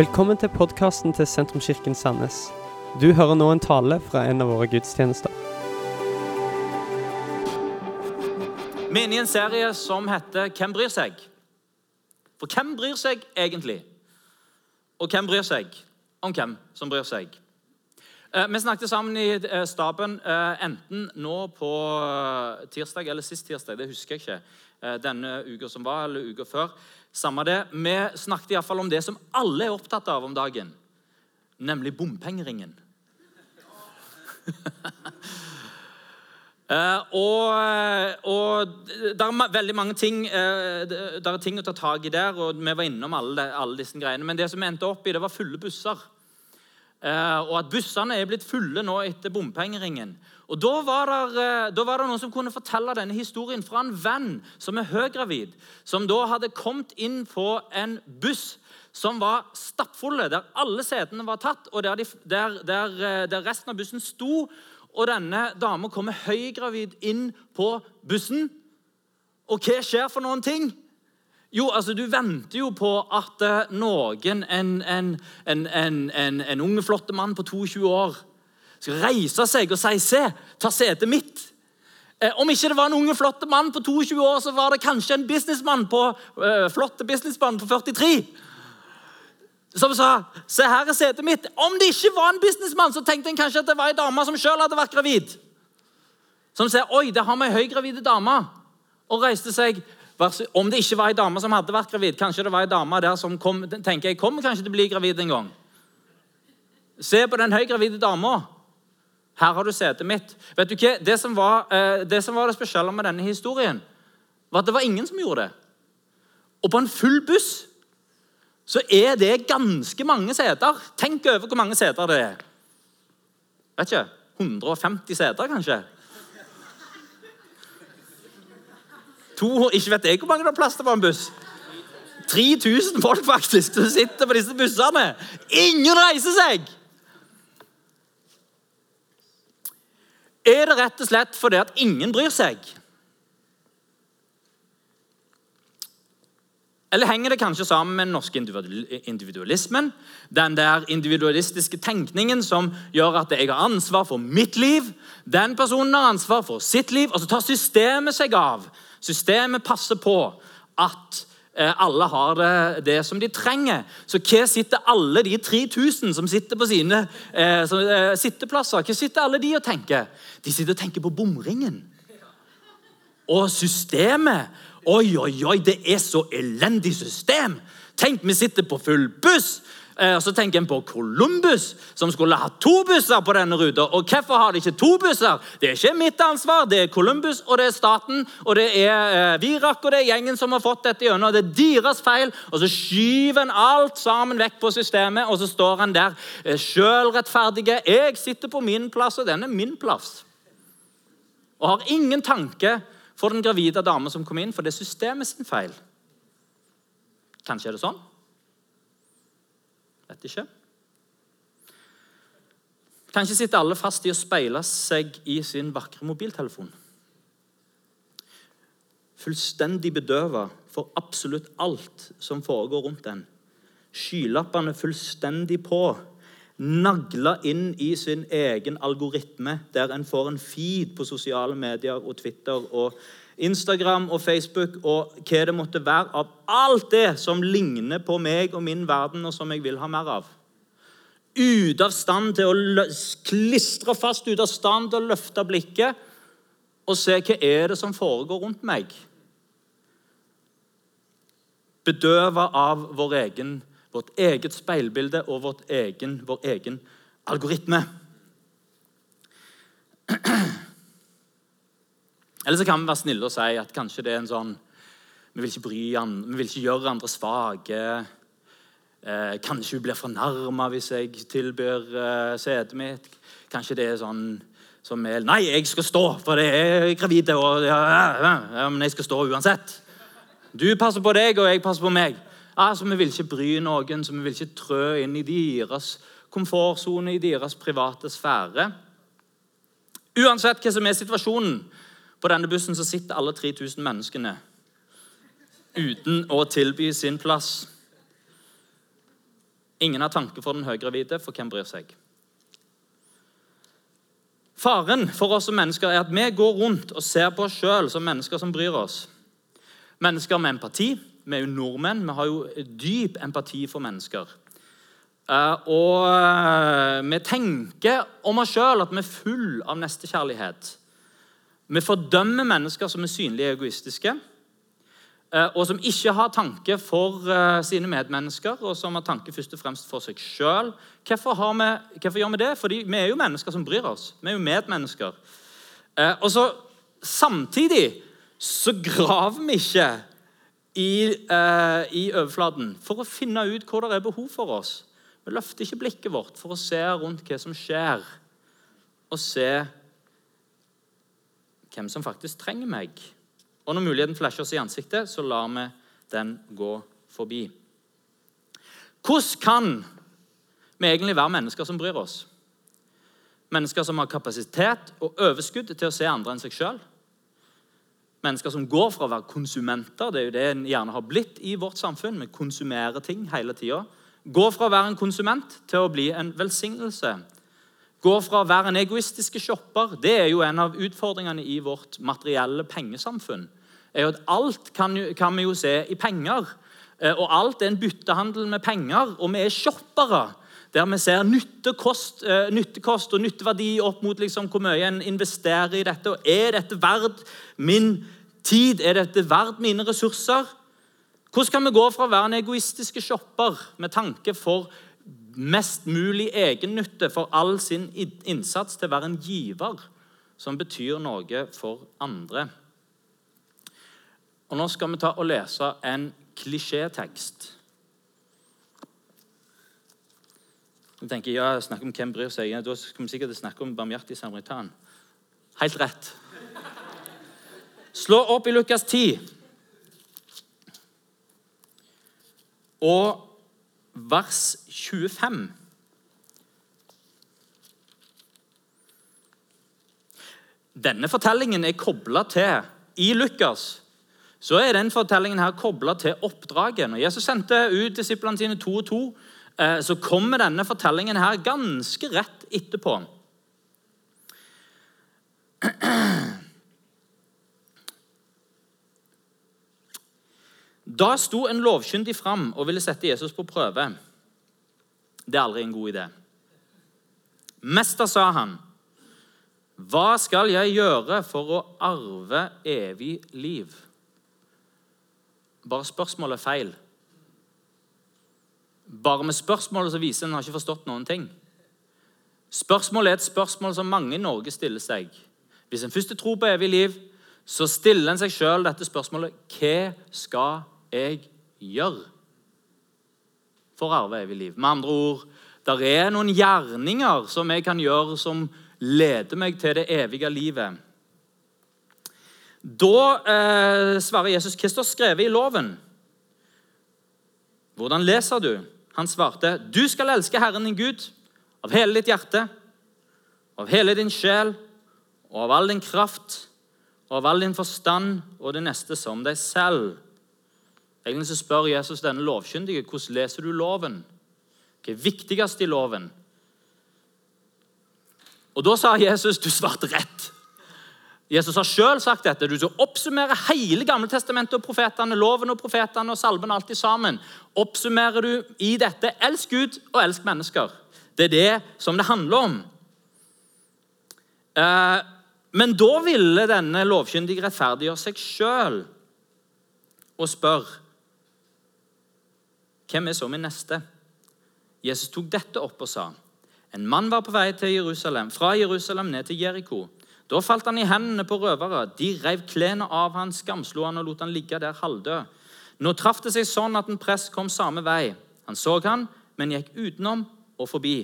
Velkommen til podkasten til Sentrumskirken Sandnes. Du hører nå en tale fra en av våre gudstjenester. Vi er inne i en serie som heter 'Hvem bryr seg?' For hvem bryr seg egentlig? Og hvem bryr seg om hvem som bryr seg? Eh, Vi snakket sammen i eh, staben eh, enten nå på tirsdag eller sist tirsdag. Det husker jeg ikke. Denne uka som var, eller uka før. Samme det. Vi snakket iallfall om det som alle er opptatt av om dagen, nemlig bompengeringen. Uh, og, og det er veldig mange ting uh, det det er ting å ta tak i der, og vi var innom alle, alle disse greiene. Men det som endte opp i, det var fulle busser. Uh, og at bussene er blitt fulle nå etter bompengeringen. Og da var, det, eh, da var det noen som kunne fortelle denne historien fra en venn som er høygravid, som da hadde kommet inn på en buss som var stappfulle, der alle setene var tatt, og der, de, der, der, eh, der resten av bussen sto. Og denne dama kommer høygravid inn på bussen. Og hva skjer for noen ting? Jo, altså Du venter jo på at eh, noen, en, en, en, en, en, unge, flotte mann på 22 år, skal reise seg og si 'Se, ta setet mitt'. Eh, om ikke det var en unge, flotte mann på 22 år, så var det kanskje en businessmann på, eh, flotte businessmann på 43 som sa 'Se, her er setet mitt'. Om det ikke var en businessmann, så tenkte en kanskje at det var ei dame som sjøl hadde vært gravid. Som sier 'Oi, det har vi ei høygravide dame', og reiste seg. Om det ikke var ei dame som hadde vært gravid, kanskje det var ei dame der som kom, tenker jeg kommer kanskje til å bli gravid en gang. Se på den høygravide dama. Her har du setet mitt. Vet du hva? Det som, var, eh, det som var det spesielle med denne historien, var at det var ingen som gjorde det. Og på en full buss så er det ganske mange seter. Tenk over hvor mange seter det er. Vet ikke. 150 seter, kanskje? To, ikke vet jeg hvor mange det er plass til på en buss. 3000 folk faktisk som sitter på disse bussene. Ingen reiser seg! Er det rett og slett fordi at ingen bryr seg? Eller henger det kanskje sammen med den norske individualismen? Den der individualistiske tenkningen som gjør at jeg har ansvar for mitt liv. Den personen har ansvar for sitt liv, og så tar systemet seg av. Systemet passer på at alle har det, det som de trenger. Så hva sitter alle de 3000 som sitter på sine eh, eh, sitteplasser Hva sitter alle de og tenker? De sitter og tenker på bomringen. Og systemet. Oi, oi, oi, det er så elendig system. Tenk, vi sitter på full buss. Eh, og Så tenker en på Columbus, som skulle ha to busser på denne ruta. Og hvorfor har de ikke to busser? Det er ikke mitt ansvar. Det er Columbus, og det er staten, og det er eh, Virak og det er gjengen som har fått dette gjennom. Det er deres feil. Og så skyver en alt sammen vekk på systemet, og så står en der eh, sjølrettferdige. Jeg sitter på min plass, og den er min plass. Og har ingen tanke for den gravide dame som kom inn, for det er systemet sin feil. Kanskje er det sånn? Vet ikke. Kanskje sitter alle fast i å speile seg i sin vakre mobiltelefon. Fullstendig bedøva for absolutt alt som foregår rundt den. Skylappene fullstendig på. Nagla inn i sin egen algoritme, der en får en feed på sosiale medier og Twitter og Instagram og Facebook og hva det måtte være av alt det som ligner på meg og min verden, og som jeg vil ha mer av. Ute av stand til å klistre fast, ute av stand til å løfte blikket og se hva er det som foregår rundt meg. Bedøva av vår egen, vårt eget speilbilde og egen, vår egen algoritme. Eller så kan vi være snille og si at kanskje det er en sånn Vi vil ikke bry vi vil ikke gjøre andre svake. Eh, kanskje hun blir fornærma hvis jeg tilbyr eh, setet mitt. Kanskje det er sånn som er Nei, jeg skal stå, for det er gravide, og ja, ja, ja, men jeg skal stå uansett. Du passer på deg, og jeg passer på meg. Altså, Vi vil ikke bry noen, så vi vil ikke trø inn i deres komfortsone, i deres private sfære. Uansett hva som er situasjonen, på denne bussen så sitter alle 3000 menneskene uten å tilby sin plass. Ingen har tanke for den høygravide, for hvem bryr seg? Faren for oss som mennesker er at vi går rundt og ser på oss sjøl som mennesker som bryr oss. Mennesker med empati. Vi er jo nordmenn. Vi har jo dyp empati for mennesker. Eh, og eh, vi tenker om oss sjøl at vi er full av nestekjærlighet. Vi fordømmer mennesker som er synlig egoistiske. Eh, og som ikke har tanke for uh, sine medmennesker, og som har tanke først og fremst for seg sjøl. Hvorfor, hvorfor, gjør vi det? Fordi vi er jo mennesker som bryr oss. Vi er jo medmennesker. Uh, og så Samtidig så graver vi ikke i, eh, i, overflaten for å finne ut hvor det er behov for oss. Vi løfter ikke blikket vårt for å se rundt hva som skjer, og se hvem som faktisk trenger meg. Og når muligheten flasher oss i ansiktet, så lar vi den gå forbi. Hvordan kan vi egentlig være mennesker som bryr oss? Mennesker som har kapasitet og overskudd til å se andre enn seg sjøl. Mennesker som går fra å være konsumenter, det er jo det en gjerne har blitt i vårt samfunn. Vi konsumerer ting hele tida. Går fra å være en konsument til å bli en velsignelse. Går fra å være en egoistisk shopper. Det er jo en av utfordringene i vårt materielle pengesamfunn er jo at alt kan, kan vi jo se i penger. Eh, og alt er en byttehandel med penger, og vi er shoppere. Der vi ser nyttekost, eh, nyttekost og nytteverdi opp mot liksom hvor mye en investerer i dette. og Er dette verdt min tid? Er dette verdt mine ressurser? Hvordan kan vi gå fra å være en egoistiske shopper med tanke for mest mulig egennytte for all sin innsats, til å være en giver som betyr noe for andre? Og Nå skal vi ta og lese en klisjétekst. Du tenker, ja, snakk om hvem bryr seg. Da skal vi sikkert snakke om barmhjertig samaritan. Helt rett. Slå opp i Lukas 10. Og vers 25. Denne fortellingen er kobla til i Lukas så er den fortellingen her kobla til oppdraget. Når Jesus sendte ut disiplene sine to og to, eh, så kommer denne fortellingen her ganske rett etterpå. Da sto en lovkyndig fram og ville sette Jesus på prøve. Det er aldri en god idé. Mester, sa han, hva skal jeg gjøre for å arve evig liv? Bare spørsmålet er feil. Bare med spørsmålet så viser en har ikke forstått noen ting. Spørsmålet er et spørsmål som mange i Norge stiller seg. Hvis en først tror på evig liv, så stiller en seg sjøl dette spørsmålet Hva skal jeg gjør, for arve evig liv? Med andre ord, det er noen gjerninger som jeg kan gjøre, som leder meg til det evige livet. Da eh, svarer Jesus Kristus skrevet i loven. Hvordan leser du? Han svarte, du skal elske Herren din Gud av hele ditt hjerte, av hele din sjel og av all din kraft og av all din forstand og det neste som deg selv. Egentlig så spør Jesus denne lovkyndige hvordan leser du loven. Hva er viktigst i loven? Og Da sa Jesus du svarte rett. Jesus har selv sagt dette. Du skal oppsummere hele Gamletestamentet og profetene, loven og profetene og salmen alltid sammen. Oppsummerer du i dette elsk Gud og elsk mennesker. Det er det som det handler om. Eh, men da ville denne lovkyndige rettferdiggjøre seg sjøl og spør Hvem er så min neste? Jesus tok dette opp og sa En mann var på vei til Jerusalem, fra Jerusalem ned til Jeriko. Da falt han i hendene på røvere. De rev klærne av han, skamslo han og lot han ligge der halvdød. Nå traff det seg sånn at en prest kom samme vei. Han så han, men gikk utenom og forbi.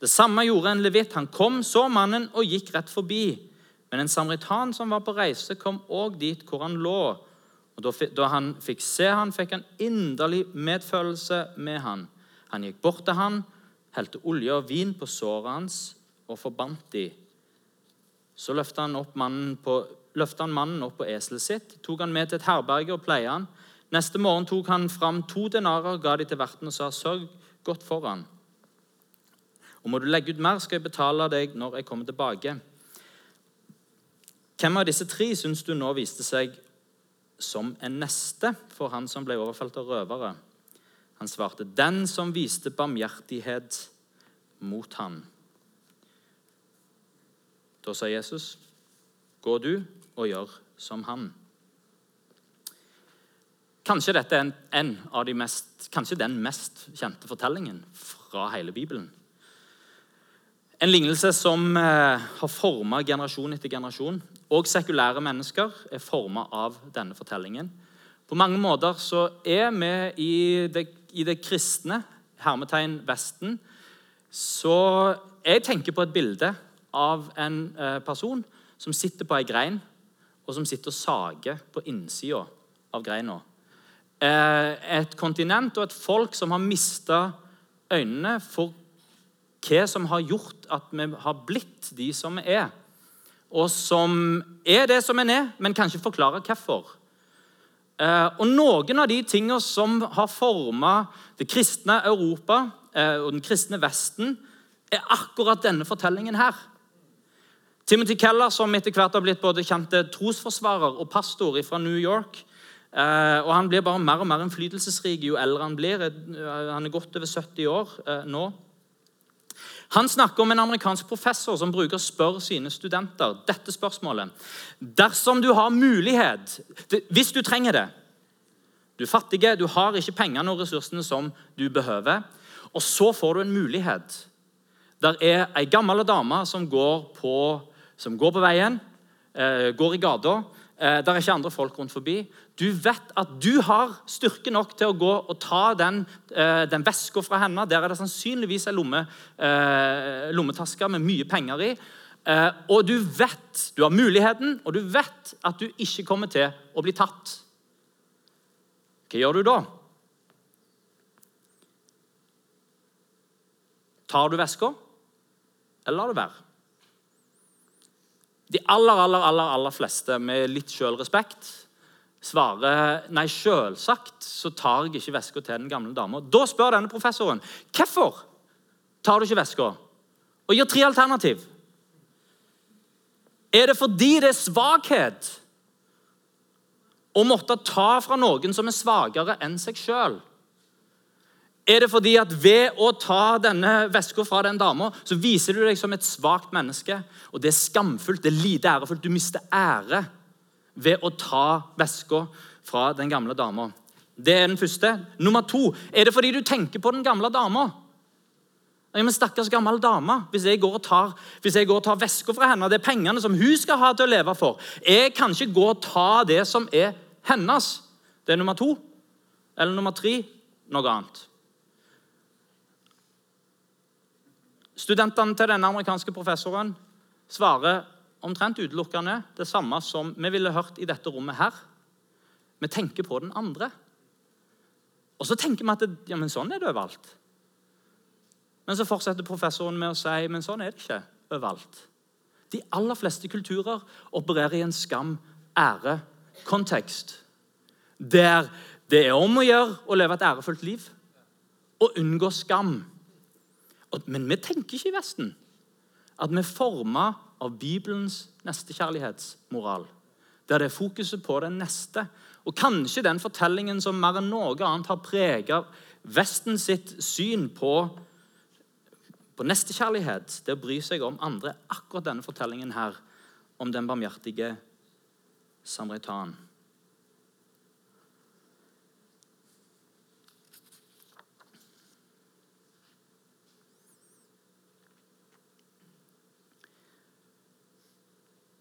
Det samme gjorde en levitt. Han kom, så mannen og gikk rett forbi. Men en samaritan som var på reise, kom òg dit hvor han lå. Og Da han fikk se han, fikk han inderlig medfølelse med han. Han gikk bort til han, helte olje og vin på såret hans og forbandt de. Så løfta han, han mannen opp på eselet sitt, tok han med til et herberge og pleie han. Neste morgen tok han fram to denarer, ga de til verten og sa, sørg godt for han. Og må du legge ut mer, skal jeg betale deg når jeg kommer tilbake. Hvem av disse tre syns du nå viste seg som en neste for han som ble overfalt av røvere? Han svarte, 'Den som viste barmhjertighet mot han.' Da sa Jesus, 'Gå du og gjør som han.' Kanskje dette er en, en av de mest, kanskje den mest kjente fortellingen fra hele Bibelen. En lignelse som eh, har forma generasjon etter generasjon. Og sekulære mennesker er forma av denne fortellingen. På mange måter så er vi i det, i det kristne, hermetegn Vesten, så jeg tenker på et bilde av en eh, person som sitter på ei grein, og som sitter og sager på innsida av greina. Eh, et kontinent og et folk som har mista øynene for hva som har gjort at vi har blitt de som vi er. Og som er det som en er, men kanskje forklare hvorfor. Eh, og Noen av de tingene som har forma det kristne Europa eh, og den kristne Vesten, er akkurat denne fortellingen her. Timothy Keller, som etter hvert har blitt både kjent trosforsvarer og pastor fra New York, Uh, og Han blir bare mer og mer innflytelsesrik jo eldre han blir. Han er godt over 70 år nå. Han snakker om en amerikansk professor som bruker å spørre sine studenter dette spørsmålet. Dersom du har mulighet, hvis du trenger det Du er fattig, du har ikke pengene og ressursene som du behøver, og så får du en mulighet. Der er ei gammel dame som går på, som går på veien, eh, går i gata. Eh, der er ikke andre folk rundt forbi. Du vet at du har styrke nok til å gå og ta den, eh, den veska fra henne. Der er det sannsynligvis en lomme, eh, lommetaske med mye penger i. Og du vet, du har muligheten, og du vet at du ikke kommer til å bli tatt. Hva gjør du da? Tar du veska, eller lar du være? De aller, aller, aller, aller fleste med litt sjølrespekt svarer nei, selvsagt så tar jeg ikke veska til den gamle dama. Da spør denne professoren hvorfor tar du ikke veska, og gir tre alternativ. Er det fordi det er svakhet å måtte ta fra noen som er svakere enn seg sjøl? Er det fordi at ved å ta denne veska fra den dama, så viser du deg som et svakt menneske? Og det er skamfullt, det er lite ærefullt. Du mister ære ved å ta veska fra den gamle dama. Det er den første. Nummer to er det fordi du tenker på den gamle dama. Ja, men Stakkars gammel dame. Hvis jeg går og tar, hvis tar veska fra henne, det er pengene som hun skal ha til å leve for Jeg kan ikke gå og ta det som er hennes. Det er nummer to. Eller nummer tre noe annet. Studentene til denne amerikanske professoren svarer omtrent utelukkende det samme som vi ville hørt i dette rommet her. Vi tenker på den andre. Og så tenker vi at det, ja, men sånn er det overalt. Men så fortsetter professoren med å si men sånn er det ikke overalt. De aller fleste kulturer opererer i en skam-ære-kontekst. Der det er om å gjøre å leve et ærefullt liv og unngå skam. Men vi tenker ikke i Vesten at vi er forma av Bibelens nestekjærlighetsmoral. Der det er fokuset på den neste. Og kanskje den fortellingen som mer enn noe annet har prega Vesten sitt syn på, på nestekjærlighet, det å bry seg om andre. Akkurat denne fortellingen her om den barmhjertige samaritan.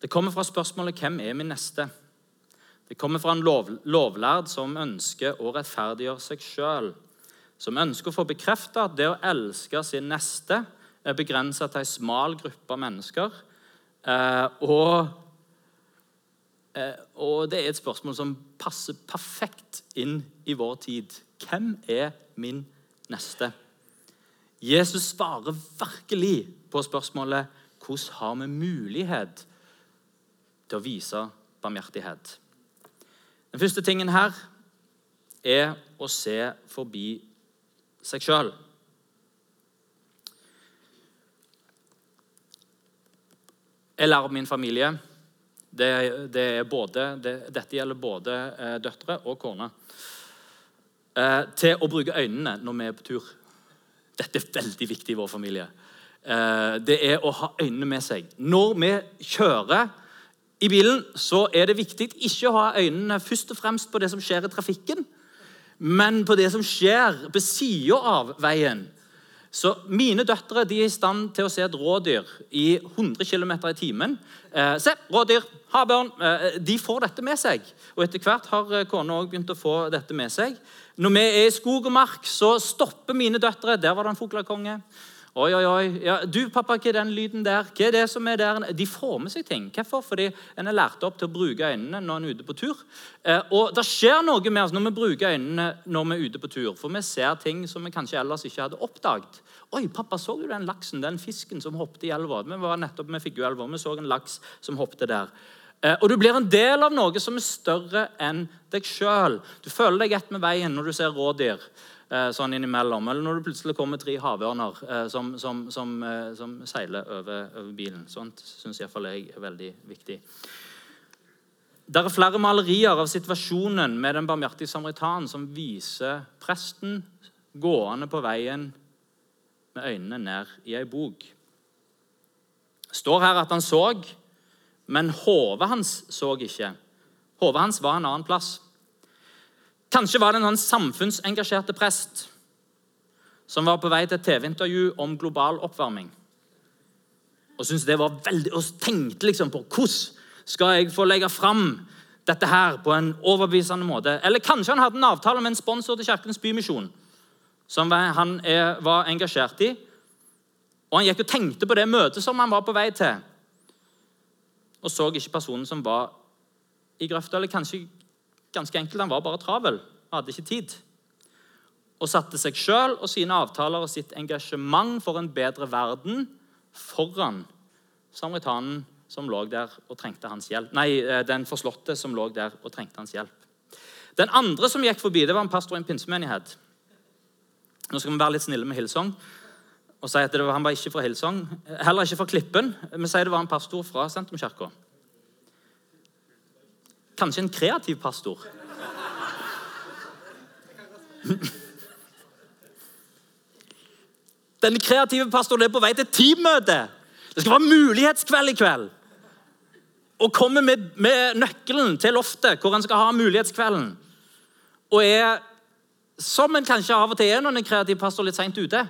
Det kommer fra spørsmålet 'Hvem er min neste?' Det kommer fra en lov, lovlærd som ønsker å rettferdiggjøre seg sjøl. Som ønsker å få bekrefta at det å elske sin neste er begrensa til ei smal gruppe mennesker. Eh, og, eh, og det er et spørsmål som passer perfekt inn i vår tid. Hvem er min neste? Jesus svarer virkelig på spørsmålet hvordan har vi mulighet til å vise barmhjertighet. Den første tingen her er å se forbi seg sjøl. Jeg lærer min familie det, det både, det, Dette gjelder både eh, døtre og kone. Eh, til å bruke øynene når vi er på tur. Dette er veldig viktig i vår familie. Eh, det er å ha øynene med seg. Når vi kjører i bilen, så er det viktig ikke å ha øynene først og fremst på det som skjer i trafikken, men på det som skjer på sida av veien. Så Mine døtre er i stand til å se et rådyr i 100 km i timen. Eh, se, rådyr, havørn. Eh, de får dette med seg. Og Etter hvert har eh, kona òg begynt å få dette med seg. Når vi er i skog og mark, så stopper mine døtre. Der var det en fuglekonge. Oi, oi, oi. Ja, du, pappa, hva er den lyden der? Hva er det som er der? De får med seg ting. Hvorfor? Fordi en er lært opp til å bruke øynene når en er ute på tur. Eh, og det skjer noe med oss når vi bruker øynene når vi er ute på tur. For vi ser ting som vi kanskje ellers ikke hadde oppdaget. Oi, pappa, så du den laksen, den fisken som hoppet i elva? Vi var nettopp med Figgjo-elva, vi så en laks som hoppet der. Eh, og du blir en del av noe som er større enn deg sjøl. Du føler deg ett med veien når du ser rådyr. Eh, sånn innimellom. Eller når det plutselig kommer tre havørner eh, som, som, som, eh, som, seiler over, over bilen. Sånt syns iallfall jeg er veldig viktig. Det er flere malerier av situasjonen med den barmhjertige samaritan som viser presten gående på veien med øynene ned i ei bok. Det står her at han så, men hodet hans så ikke. Hodet hans var en annen plass. Kanskje var det en samfunnsengasjerte prest som var på vei til et TV-intervju om global oppvarming. Og syntes det var veldig, og tenkte liksom på hvordan skal jeg få legge fram dette her på en overbevisende måte. Eller kanskje han hadde en avtale med en sponsor til Kirkens Bymisjon som han er, var engasjert i. Og han gikk og tenkte på det møtet som han var på vei til, og så ikke personen som var i grøfta. Eller kanskje Ganske enkelt, Han var bare travel, hadde ikke tid. Og satte seg sjøl og sine avtaler og sitt engasjement for en bedre verden foran samaritanen som lå der og trengte hans hjelp. Nei, eh, den forslåtte som lå der og trengte hans hjelp. Den andre som gikk forbi, det var en pastor i en pinsemenighet. Nå skal vi være litt snille med Hilsong og si at var, han var ikke fra Hilsong, Heller ikke fra Klippen. Vi sier det var en pastor fra Sentrumskirka. Kanskje en kreativ pastor. Den kreative pastoren er på vei til teammøte. Det skal være mulighetskveld i kveld. Og kommer med, med nøkkelen til loftet hvor han skal ha mulighetskvelden. Og er, som en kanskje av og til er når en kreativ pastor litt seint ute.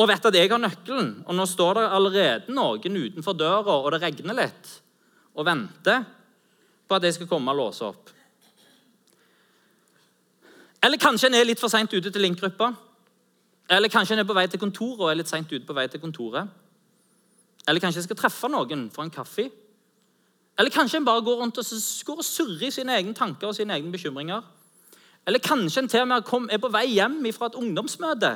Og vet at jeg har nøkkelen, og nå står det allerede noen utenfor døra, og det regner litt, og venter på at jeg skal komme og låse opp. Eller kanskje en er litt for seint ute til link-gruppa. Eller kanskje en er på vei til kontoret og er litt sent ute på vei til kontoret. Eller kanskje en skal treffe noen for en kaffe. Eller kanskje en bare går rundt og, går og surrer i sine egne tanker og sine egne bekymringer. Eller kanskje en til og med er på vei hjem fra et ungdomsmøte.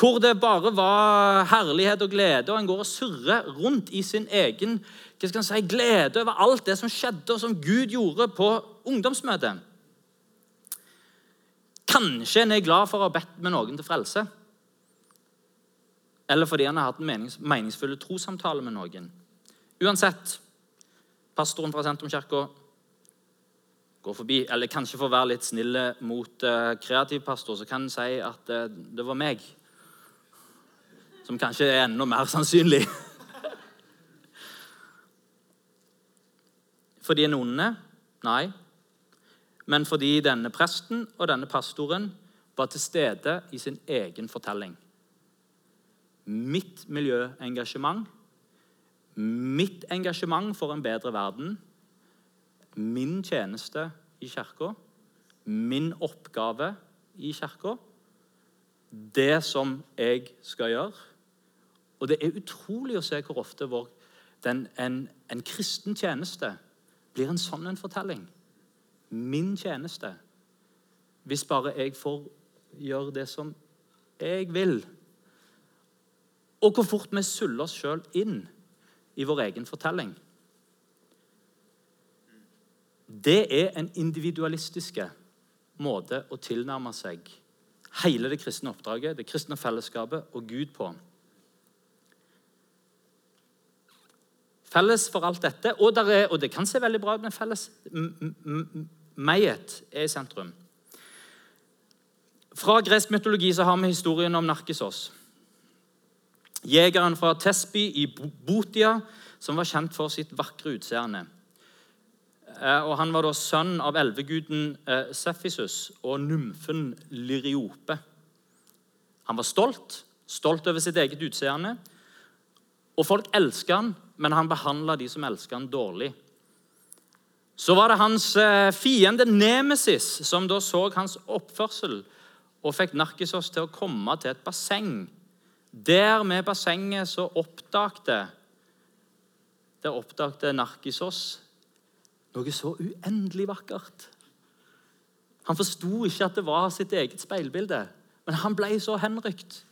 Hvor det bare var herlighet og glede, og en går og surrer rundt i sin egen hva skal si, glede over alt det som skjedde, og som Gud gjorde på ungdomsmøtet. Kanskje en er glad for å ha bedt med noen til frelse. Eller fordi han har hatt en menings, meningsfull trossamtale med noen. Uansett, pastoren fra Sentrumskirka går forbi. Eller kanskje for å være litt snille mot uh, kreativ pastor, så kan en si at uh, det var meg. Som kanskje er enda mer sannsynlig. fordi en onde? Nei. Men fordi denne presten og denne pastoren var til stede i sin egen fortelling. Mitt miljøengasjement, mitt engasjement for en bedre verden, min tjeneste i kirka, min oppgave i kirka, det som jeg skal gjøre. Og det er utrolig å se hvor ofte vår, den, en, en kristen tjeneste blir en sånn en fortelling. Min tjeneste. Hvis bare jeg får gjøre det som jeg vil. Og hvor fort vi suller oss sjøl inn i vår egen fortelling. Det er en individualistiske måte å tilnærme seg hele det kristne oppdraget, det kristne fellesskapet og Gud på. Felles for alt dette, og, er, og det kan se veldig bra ut med felles Meiet er i sentrum. Fra gresk mytologi så har vi historien om Narkisos. Jegeren fra Tesby i Botia, som var kjent for sitt vakre utseende. Eh, og Han var da sønn av elveguden Sefisus Sephisus og nymfen Lyriope. Han var stolt, stolt over sitt eget utseende. Og folk elska han, men han behandla de som elska han, dårlig. Så var det hans eh, fiende Nemesis som da så hans oppførsel og fikk Narkisos til å komme til et basseng. Der med bassenget så oppdagte Der oppdagte Narkisos noe så uendelig vakkert. Han forsto ikke at det var sitt eget speilbilde, men han ble så henrykt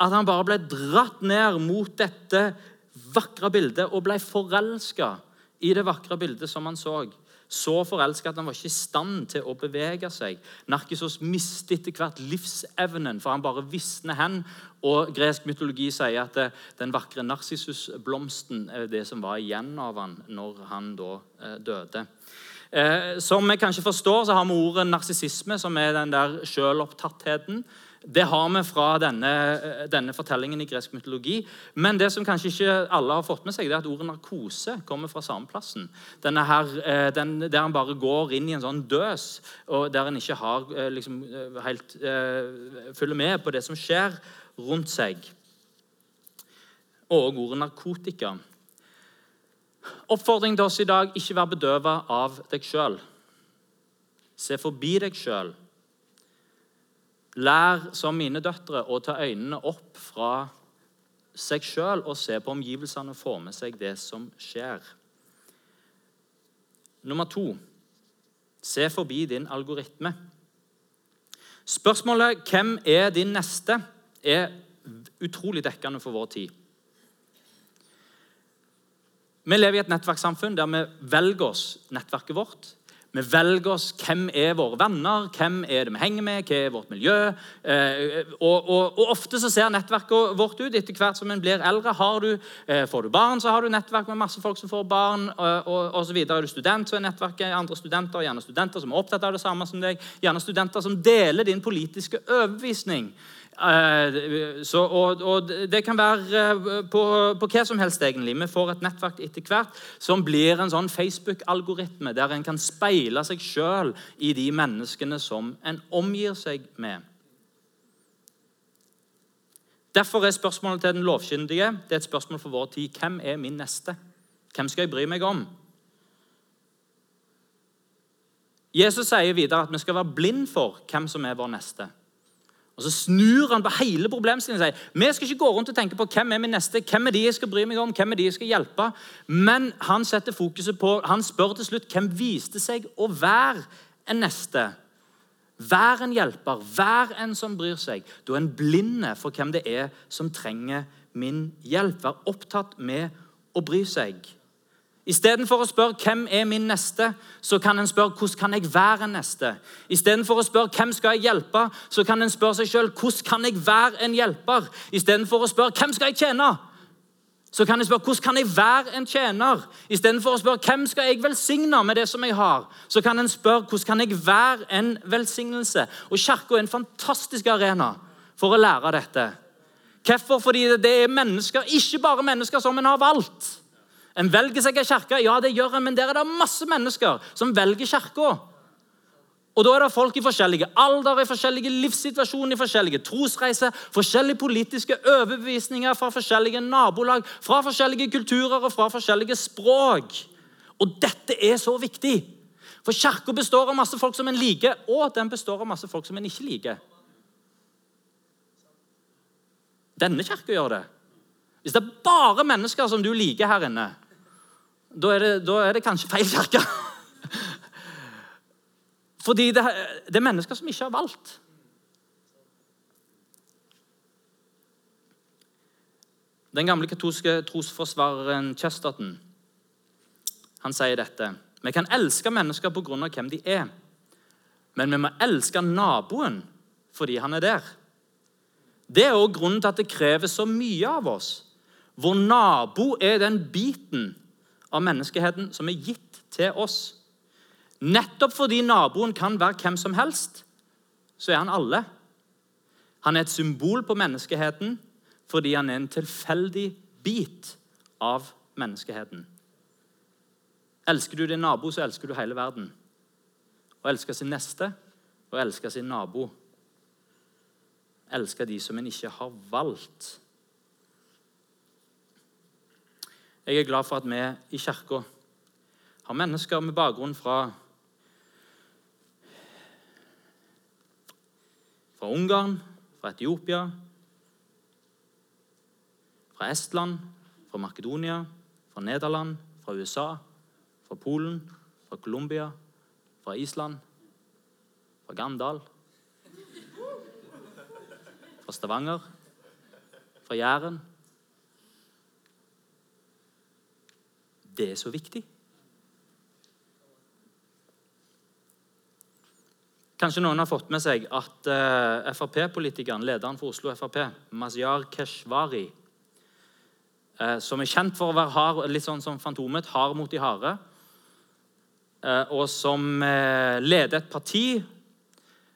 at han bare ble dratt ned mot dette vakre bildet og ble forelska i det vakre bildet som han så. Så forelska at han var ikke i stand til å bevege seg. Narkisos mistet etter hvert livsevnen, for han bare visner hen. Og gresk mytologi sier at den vakre narsissusblomsten er det som var igjen av han når han da eh, døde. Eh, som vi kanskje forstår, så har vi ordet narsissisme, som er den der sjølopptattheten. Det har vi fra denne, denne, fortellingen i gresk mytologi. Men det som kanskje ikke alle har fått med seg, det er at ordet narkose kommer fra samme plassen. Her, eh, den, der en bare går inn i en sånn døs, og der en ikke har, eh, liksom, helt uh, følger med på det som skjer rundt seg. Og ordet narkotika. Oppfordring til oss i dag ikke vær bedøva av deg sjøl. Se forbi deg sjøl Lær som mine døtre å ta øynene opp fra seg sjøl og se på omgivelsene og få med seg det som skjer. Nummer to se forbi din algoritme. Spørsmålet 'Hvem er din neste?' er utrolig dekkende for vår tid. Vi lever i et nettverkssamfunn der vi velger oss nettverket vårt. Vi velger oss hvem er våre venner, hvem er det vi henger med, hva er vårt miljø. Eh, og, og, og, Ofte så ser nettverket vårt ut etter hvert som en blir eldre. Du, eh, får du barn, så har du nettverk med masse folk som får barn. og, og, så. Er du student, så er nettverket andre studenter. Gjerne studenter som er opptatt av det samme som deg. Gjerne studenter som deler din politiske overbevisning. Eh, så, og, og, Det kan være eh, på, på, hva som helst, egentlig. Vi får et nettverk etter hvert som blir en sånn Facebook-algoritme, der en kan speile seg sjøl i de menneskene som en omgir seg med. Derfor er spørsmålet til den lovkyndige det er et spørsmål for vår tid. Hvem er min neste? Hvem skal jeg bry meg om? Jesus sier videre at vi skal være blind for hvem som er vår neste. Og Så snur han på hele problemstillingen og sier vi skal ikke gå rundt og tenke på hvem er min neste, hvem er de jeg skal bry meg om, hvem er de jeg skal hjelpe. Men han setter fokuset på, han spør til slutt hvem viste seg å være en neste. Vær en hjelper, vær en som bryr seg. Du er en blinde for hvem det er som trenger min hjelp. Vær opptatt med å bry seg. Istedenfor å spørre 'Hvem er min neste?', så kan en spørre 'Hvordan kan jeg være en neste?' Istedenfor å spørre 'Hvem skal jeg hjelpe?', så kan en spørre seg sjøl 'Hvordan kan jeg være en hjelper?' Istedenfor å spørre 'Hvem skal jeg tjene?' Så kan jeg spørre hvordan kan jeg være en tjener? Istedenfor å spørre hvem skal jeg velsigne med det som jeg har, så kan en spørre hvordan kan jeg være en velsignelse. Og Kirka er en fantastisk arena for å lære dette. Hvorfor? Fordi det er mennesker, ikke bare mennesker som en har valgt. En velger seg en kirke, ja, det gjør en, men der er det masse mennesker som velger kirka. Og Da er det folk i forskjellige alder, i forskjellige livssituasjoner, i forskjellige trosreiser, forskjellige politiske overbevisninger fra forskjellige nabolag, fra forskjellige kulturer og fra forskjellige språk. Og dette er så viktig. For Kirka består av masse folk som en liker, og den består av masse folk som en ikke liker. Denne kirka gjør det. Hvis det er bare mennesker som du liker her inne, da er det, da er det kanskje feil kirke. Fordi det, det, er mennesker som ikke har valgt. Den gamle katolske trosforsvareren Chesterton han sier dette. Vi kan elske mennesker pga. hvem de er, men vi må elske naboen fordi han er der. Det er også grunnen til at det krever så mye av oss Vår nabo er den biten av menneskeheten som er gitt til oss. Nettopp fordi naboen kan være hvem som helst, så er han alle. Han er et symbol på menneskeheten fordi han er en tilfeldig bit av menneskeheten. Elsker du din nabo, så elsker du hele verden. Å elske sin neste og elske sin nabo. Elske de som en ikke har valgt. Jeg er glad for at vi i Kirka har mennesker med bakgrunn fra fra Ungarn, fra Etiopia, fra Estland, fra Makedonia, fra Nederland, fra USA, fra Polen, fra Colombia, fra Island, fra Gandal, fra Stavanger, fra Jæren. Det er så viktig. Kanskje noen har fått med seg at uh, Frp-politikeren, lederen for Oslo Frp, Mazyar Keshvari, uh, som er kjent for å være hard, litt sånn som Fantomet, hard mot de harde, uh, og som leder et parti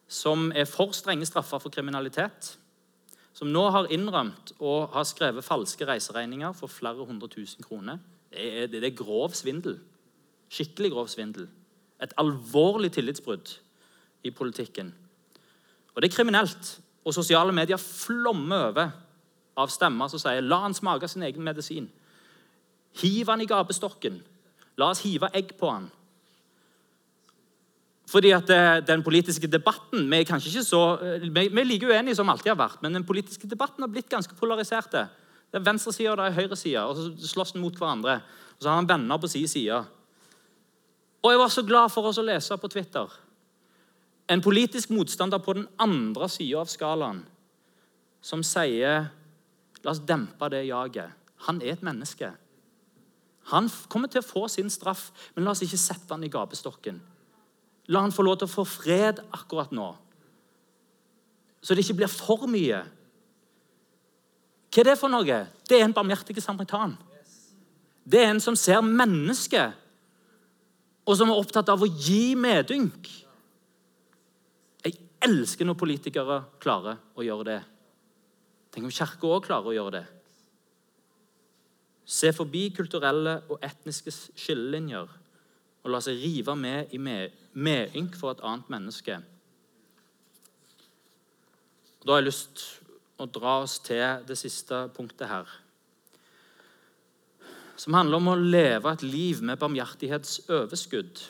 som er for strenge straffer for kriminalitet, som nå har innrømt å ha skrevet falske reiseregninger for flere hundre tusen kroner. Det er, grov svindel. Skikkelig grov svindel. Et alvorlig tillitsbrudd i politikken. Og Det er kriminelt. Og sosiale medier flommer over av stemmer som sier 'la han smake sin egen medisin'. Hiv han i gapestokken. La oss hive egg på han. Fordi at eh, den politiske debatten Vi er kanskje ikke så, eh, vi, er like uenige som alltid har vært, men den politiske debatten har blitt ganske polarisert. Det er venstresida og det er høyresida, og så slåss den mot hverandre. Og så har han venner på sin side. Og jeg var så glad for oss å lese på Twitter en politisk motstander på den andre sida av skalaen som sier La oss dempe det jaget. Han er et menneske. Han kommer til å få sin straff, men la oss ikke sette han i gapestokken. La han få lov til å få fred akkurat nå, så det ikke blir for mye. Hva er det for noe? Det er en barmhjertig samaritan. Det er en som ser mennesket, og som er opptatt av å gi medynk elsker når politikere klarer å gjøre det. Tenk om Kirka òg klarer å gjøre det. Se forbi kulturelle og etniske skillelinjer og la seg rive med i medynk for et annet menneske. Da har jeg lyst å dra oss til det siste punktet her. Som handler om å leve et liv med barmhjertighetsoverskudd.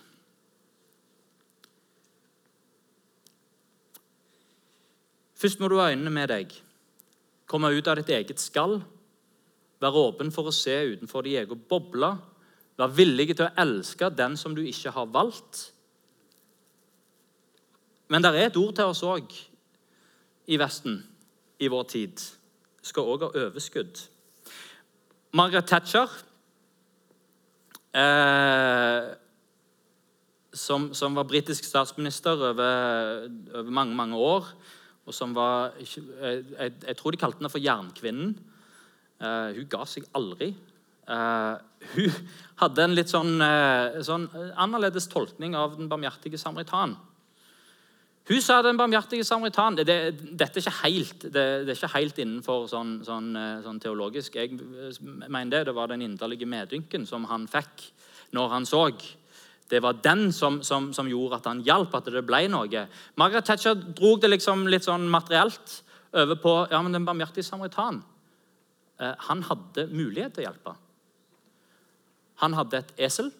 Først må du ha øynene med deg, komme ut av ditt eget skall, være åpen for å se utenfor din egen boble, være villig til å elske den som du ikke har valgt. Men det er et ord til oss òg i Vesten i vår tid. Skal òg ha overskudd. Margaret Thatcher, eh, som, som, var britisk statsminister over, over mange, mange år og som var jeg, jeg, tror de kalte henne for Jernkvinnen. Eh, hun ga seg aldri. Uh, hun hadde en litt sånn, uh, sånn, annerledes tolkning av den barmhjertige samaritan. Hun sa den barmhjertige samaritan det, Dette er ikke helt, det, det er ikke helt innenfor sånn, sånn, sånn, teologisk. Jeg mener det, det var den inderlige medynken som han fikk når han så det var den som, som, som, gjorde at han hjalp, at det ble noe. Margaret Thatcher dro det liksom litt sånn materielt over på ja, men den barmhjertige samaritan. Eh, han hadde mulighet til å hjelpe. Han hadde et esel.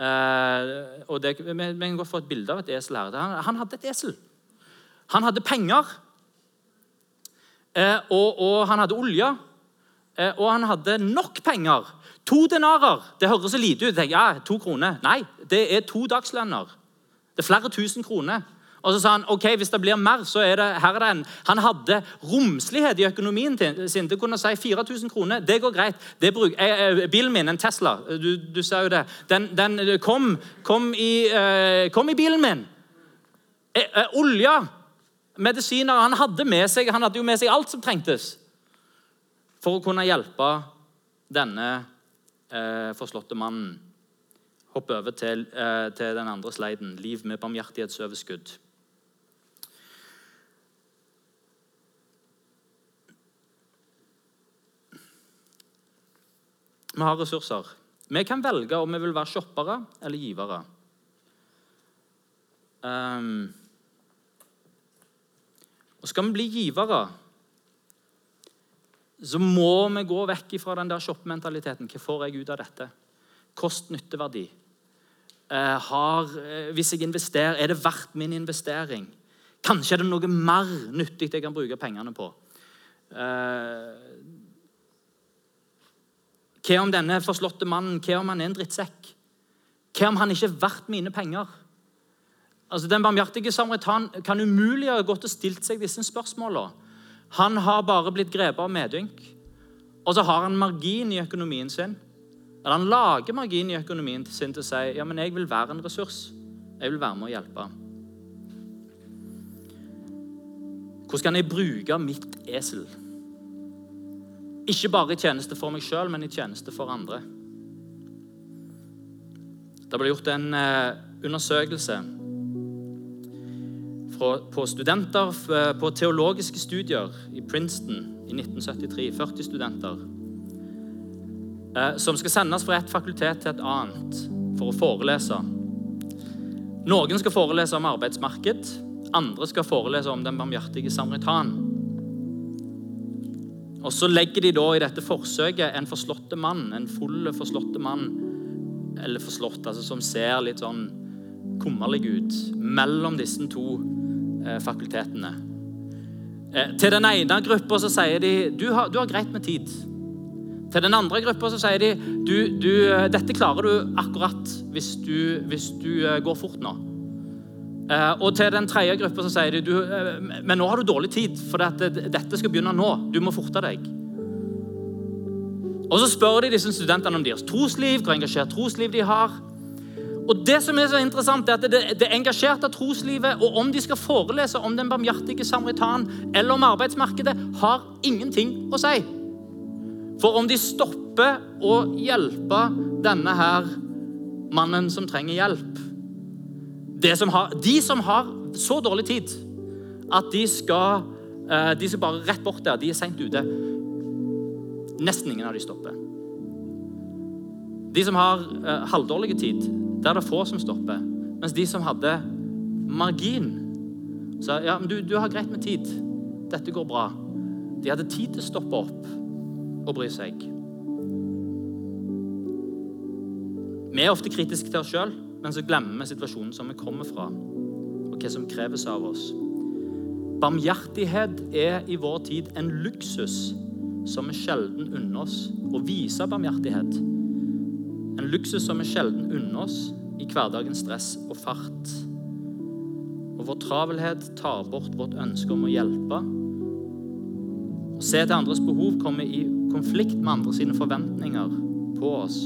Eh, og det, vi, vi kan godt få et bilde av et esel her. Han, han hadde et esel. Han hadde penger. Eh, og, og han hadde olje. Eh, og han hadde nok penger To denarer. Det høres så lite ut. Ja, to kroner. Nei, det er to dagslønner. Det er flere tusen kroner. Og så sa han ok, hvis det blir mer, så er det her er det en Han hadde romslighet i økonomien sin til å kunne si 4000 kroner. Det går greit. Det bruk, eh, bilen min, en Tesla, du, du ser jo det, den, den kom, kom, i, eh, kom, i, bilen min. Eh, eh, olje, medisiner Han hadde med seg han hadde jo med seg alt som trengtes. for å kunne hjelpe denne eh, forslåtte mannen. Hopp over til, eh, til den andre sleiden. Liv med barmhjertighetsoverskudd. Vi har ressurser. Vi kan velge om vi vil være shoppere eller givere. Um, og skal vi bli givere, så må vi gå vekk fra den der shoppementaliteten. Hva får jeg ut av dette? Kost-nytteverdi. Eh, har, eh, hvis jeg investerer, er det verdt min investering? Kanskje er det noe mer nyttig jeg kan bruke pengene på. Hva om denne forslåtte mannen hva om han er en drittsekk? Hva om han ikke er verdt mine penger? Altså, Den barmhjertige samaritan kan umulig ha gått og stilt seg disse spørsmålene. Han har bare blitt grepet av medynk. Og så har han margin i økonomien sin. Eller han lager margin i økonomien sin til å si ja, men jeg vil være en ressurs. Jeg vil være med å hjelpe. Hvordan kan jeg bruke mitt esel? Ikke bare i tjeneste for meg sjøl, men i tjeneste for andre. Det ble gjort en eh, undersøkelse på studenter på teologiske studier i Princeton i 1973. 40 studenter. Eh, som skal sendes fra et fakultet til et annet for å forelese. Noen skal forelese om arbeidsmarked, andre skal forelese om den barmhjertige samaritan. Og Så legger de da i dette forsøket en forslåtte mann, en full forslåtte mann, eller forslått, altså som ser litt sånn kummerlig ut, mellom disse to eh, fakultetene. Eh, til den ene gruppa så sier de du har, du har greit med tid. Til den andre gruppa så sier de du, du, eh, dette klarer du akkurat hvis du, hvis du går fort nå. Eh, og til den tredje gruppa så sier de du, eh, men nå har du dårlig tid, for dette skal begynne nå. Du må forte deg. Og Så spør de disse studentene om deres trosliv, hvor engasjert trosliv de har. Og Det som er så interessant er at det, det engasjerte troslivet, og om de skal forelese om den barmhjertige samaritan eller om arbeidsmarkedet, har ingenting å si. For om de stopper å hjelpe denne her mannen som trenger hjelp, som har, de som har så dårlig tid at de skal, eh, de skal bare rett bort der. De er seint ute. Nesten ingen av de stopper. De som har uh, halvdårlig tid, der er det få som stopper. Mens de som hadde margin, sa ja, men du, du har greit med tid. Dette går bra. De hadde tid til å stoppe opp og bry seg. Vi er ofte kritiske til oss sjøl men så glemmer vi situasjonen som vi kommer fra, og hva som kreves av oss. Barmhjertighet er i vår tid en luksus som vi sjelden unner oss å vise barmhjertighet. En luksus som vi sjelden unner oss i hverdagens stress og fart. Og vår travelhet tar bort vårt ønske om å hjelpe. Å se til andres behov kommer i konflikt med andre sine forventninger på oss.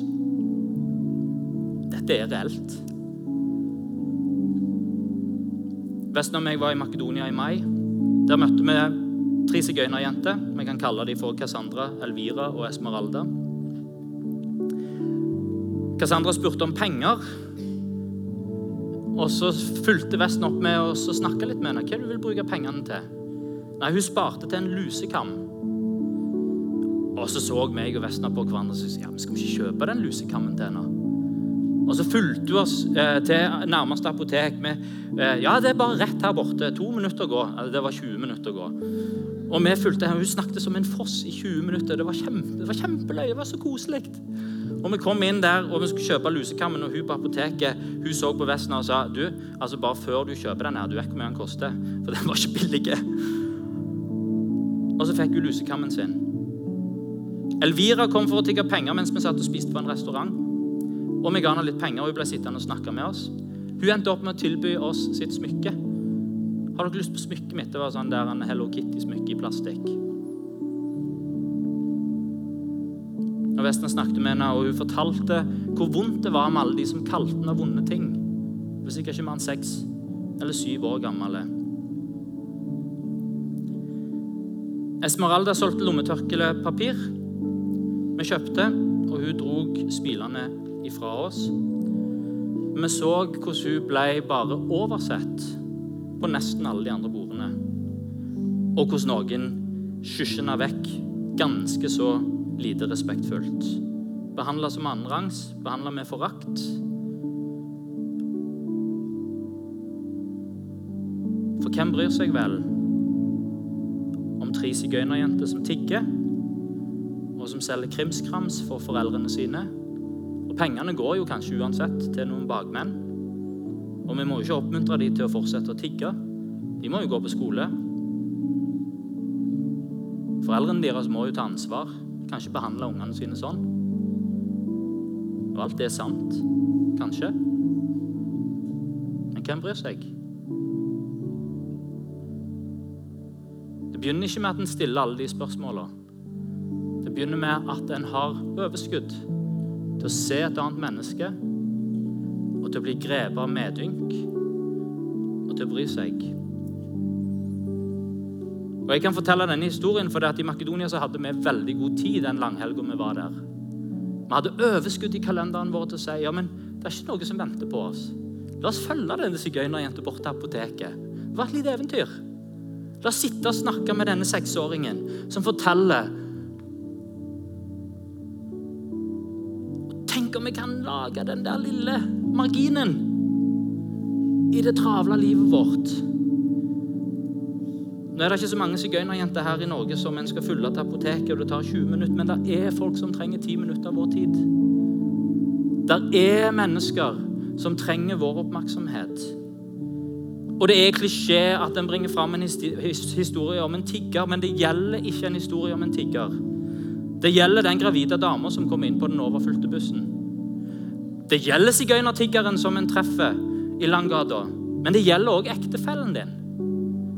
Dette er reelt. Vesten og jeg var i Makedonia i mai. Der møtte vi tre sigøynerjenter. Vi kan kalle dem for Cassandra, Elvira og Esmeralda. Cassandra spurte om penger. Og så fulgte Vesten opp med å snakke litt med henne. Hva du vil bruke pengene til? Nei, Hun sparte til en lusekam. Og så så meg og Vesten på hverandre og sa ja, men skal vi ikke kjøpe den lusekammen til henne. Og så fulgte hun oss eh, til nærmeste apotek med eh, Ja, det er bare rett her borte. To minutter å gå. Eller Det var 20 minutter å gå. Og vi fulgte henne. Hun snakket som en foss i 20 minutter. Det var, kjempe, det var kjempeløye. Det var så koselig. Og Vi kom inn der og vi skulle kjøpe lusekammen, og hun på apoteket hun så på vesten og sa du, altså bare før du kjøper den her, du vet hvor mye den koster. For den var ikke billig. Og så fikk hun lusekammen sin. Elvira kom for å tigge penger mens vi satt og spiste på en restaurant. Og vi ga henne litt penger, og hun ble sittende og snakke med oss. Hun endte opp med å tilby oss sitt smykke. Har dere lyst på smykket mitt? Det var sånn der en Hello Kitty-smykke i plastikk. Og Vesten snakket med henne, og hun fortalte hvor vondt det var med alle de som kalte henne vonde ting. Sikkert ikke mer enn seks eller syv år gammel. Esmeralda solgte lommetørklepapir. Vi kjøpte, og hun drog smilende ifra oss. Vi så hvordan hun ble bare oversett på nesten alle de andre bordene. Og hvordan noen skysjena vekk ganske så lite respektfullt. Behandla som annenrangs, behandla med forakt. For hvem bryr seg vel om tre sigøynerjenter som tigger, og som selger krimskrams for foreldrene sine? Pengene går jo kanskje uansett til noen bakmenn. Og vi må jo ikke oppmuntre dem til å fortsette å tigge. De må jo gå på skole. Foreldrene deres må jo ta ansvar. Kanskje behandle ungene sine sånn. Og alt det er sant. Kanskje. Men hvem bryr seg? Det begynner ikke med at en stiller alle de spørsmåla. Det begynner med at en har overskudd til å se et annet menneske og til å bli grepet av medynk og til å bry seg. Og Jeg kan fortelle denne historien, for I Makedonia så hadde vi veldig god tid den langhelga vi var der. Vi hadde overskudd i kalenderen vår til å si ja, men det er ikke noe som venter på oss. La oss følge denne sigøynerjenta bort til apoteket. Det var et lite eventyr. La oss sitte og snakke med denne seksåringen som forteller lage den der lille marginen i det travle livet vårt. Nå er det ikke så mange sigøynerjenter her i Norge som en skal følge til apoteket, og det tar 20 minutter, men det er folk som trenger 10 minutter av vår tid. Det er mennesker som trenger vår oppmerksomhet. Og det er klisjé at en bringer fram en historie om en tigger, men det gjelder ikke en historie om en tigger. Det gjelder den gravide dama som kommer inn på den overfylte bussen. Det gjelder sigøynertiggeren som en treffer i Langgata, men det gjelder òg ektefellen din.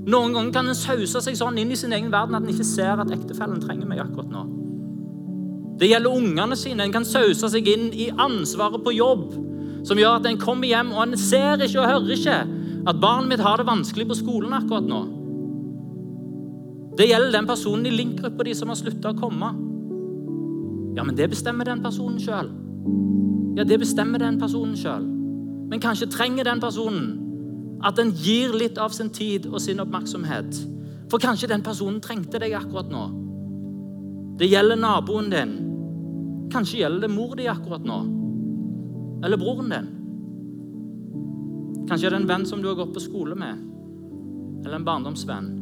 Noen ganger kan en sause seg sånn inn i sin egen verden at en ikke ser at ektefellen trenger meg akkurat nå. Det gjelder ungene sine. En kan sause seg inn i ansvaret på jobb, som gjør at en kommer hjem og en ser ikke og hører ikke at barnet mitt har det vanskelig på skolen akkurat nå. Det gjelder den personen i link-gruppa di som har slutta å komme. Ja, men det bestemmer den personen sjøl. Ja, det bestemmer den personen sjøl. Men kanskje trenger den personen at en gir litt av sin tid og sin oppmerksomhet. For kanskje den personen trengte deg akkurat nå. Det gjelder naboen din. Kanskje gjelder det mor di akkurat nå. Eller broren din. Kanskje er det en venn som du har gått på skole med. Eller en barndomsvenn.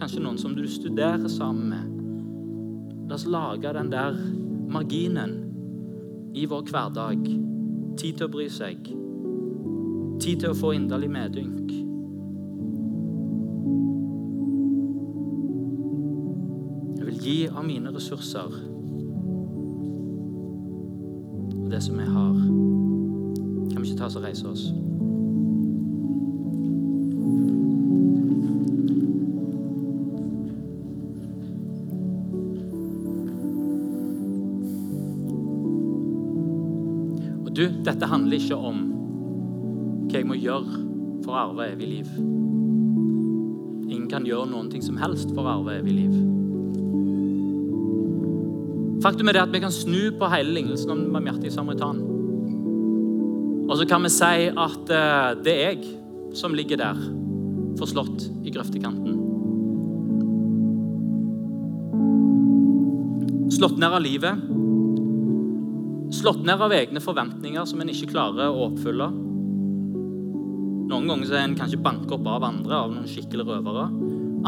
Kanskje noen som du studerer sammen med. La oss lage den der marginen i vår hverdag. Tid til å bry seg Tid til å få inderlig medynk. Jeg vil gi av mine ressurser og det som jeg har. Kan vi ikke ta oss og reise oss? Du, dette handler ikke om hva jeg må gjøre for å arve evig liv. Ingen kan gjøre noen ting som helst for å arve evig liv. Faktum er det at vi kan snu på hele lignelsen om den barmhjertige samaritan. Og så kan vi si at uh, det er jeg som ligger der, forslått i grøftekanten. Slått ned av livet. Slått ned av egne forventninger som en ikke klarer å oppfylle. Noen ganger så er en kanskje banket opp av andre, av noen skikkelige røvere.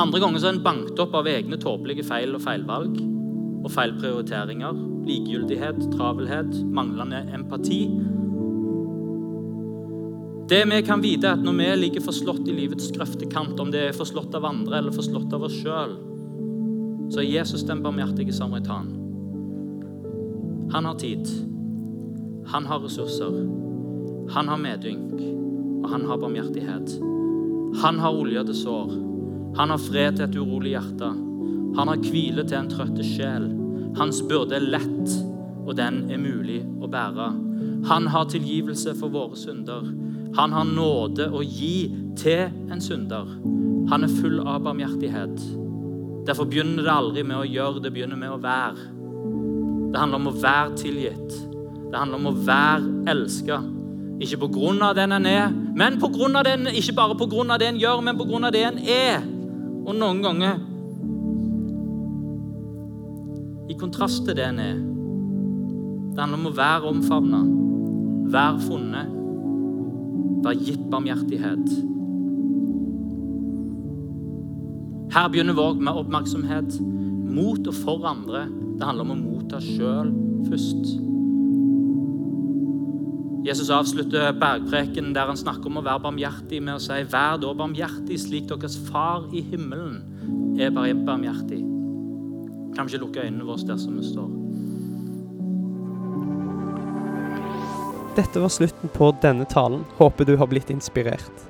Andre ganger så er en banket opp av egne tåpelige feil og feilvalg og feil prioriteringer. Likegyldighet, travelhet, manglende empati. Det vi kan vite, er at når vi ligger forslått i livets grøftekant, om det er forslått av andre eller forslått av oss sjøl, så er Jesus den barmhjertige samaritan. Han har tid. Han har ressurser. Han har medynk og han har barmhjertighet. Han har olje til sår. Han har fred til et urolig hjerte. Han har hvile til en trøtte sjel. Hans byrde er lett, og den er mulig å bære. Han har tilgivelse for våre synder. Han har nåde å gi til en synder. Han er full av barmhjertighet. Derfor begynner det aldri med å gjøre, det begynner med å være. Det handler om å være tilgitt. Det handler om å være elska. Ikke på grunn av den en er, men på grunn av den, ikke bare på grunn av det en gjør, men på grunn av det en er. Og noen ganger i kontrast til det en er. Det handler om å være omfavna, være funnet, være gitt barmhjertighet. Her begynner vår oppmerksomhet mot og for andre. Det handler om å motta sjøl først. Jesus avslutter bergpreken der han snakker om å være barmhjertig, med å si vær da barmhjertig slik deres far i himmelen er barmhjertig. Kan vi ikke lukke øynene våre der som vi står? Dette var slutten på denne talen. Håper du har blitt inspirert.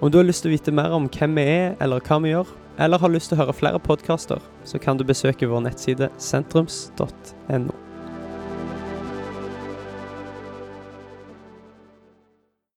Om du har lyst til å vite mer om hvem vi er, eller hva vi gjør, eller har lyst til å høre flere podkaster, så kan du besøke vår nettside sentrums.no.